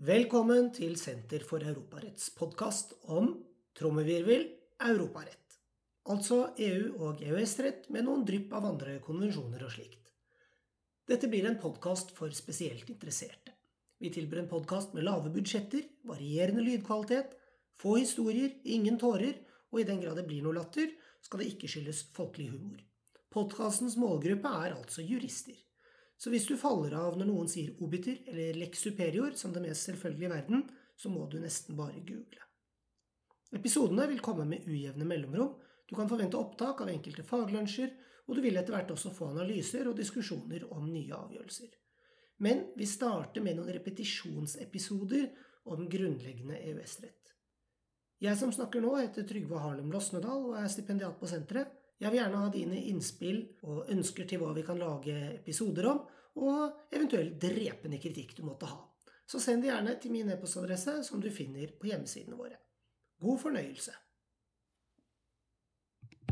Velkommen til Senter for europaretts podkast om trommevirvel europarett. Altså EU- og EØS-rett med noen drypp av andre konvensjoner og slikt. Dette blir en podkast for spesielt interesserte. Vi tilbyr en podkast med lave budsjetter, varierende lydkvalitet, få historier, ingen tårer, og i den grad det blir noe latter, skal det ikke skyldes folkelig humor. Podkastens målgruppe er altså jurister. Så hvis du faller av når noen sier obiter eller lex superior som det mest selvfølgelige i verden, så må du nesten bare google. Episodene vil komme med ujevne mellomrom, du kan forvente opptak av enkelte faglunsjer, og du vil etter hvert også få analyser og diskusjoner om nye avgjørelser. Men vi starter med noen repetisjonsepisoder om grunnleggende EØS-rett. Jeg som snakker nå, heter Trygve Harlem Losnedal og er stipendiat på senteret. Jeg vil gjerne ha dine innspill og ønsker til hva vi kan lage episoder om, og eventuelt drepende kritikk du måtte ha. Så send det gjerne til min e-postadresse, som du finner på hjemmesidene våre. God fornøyelse!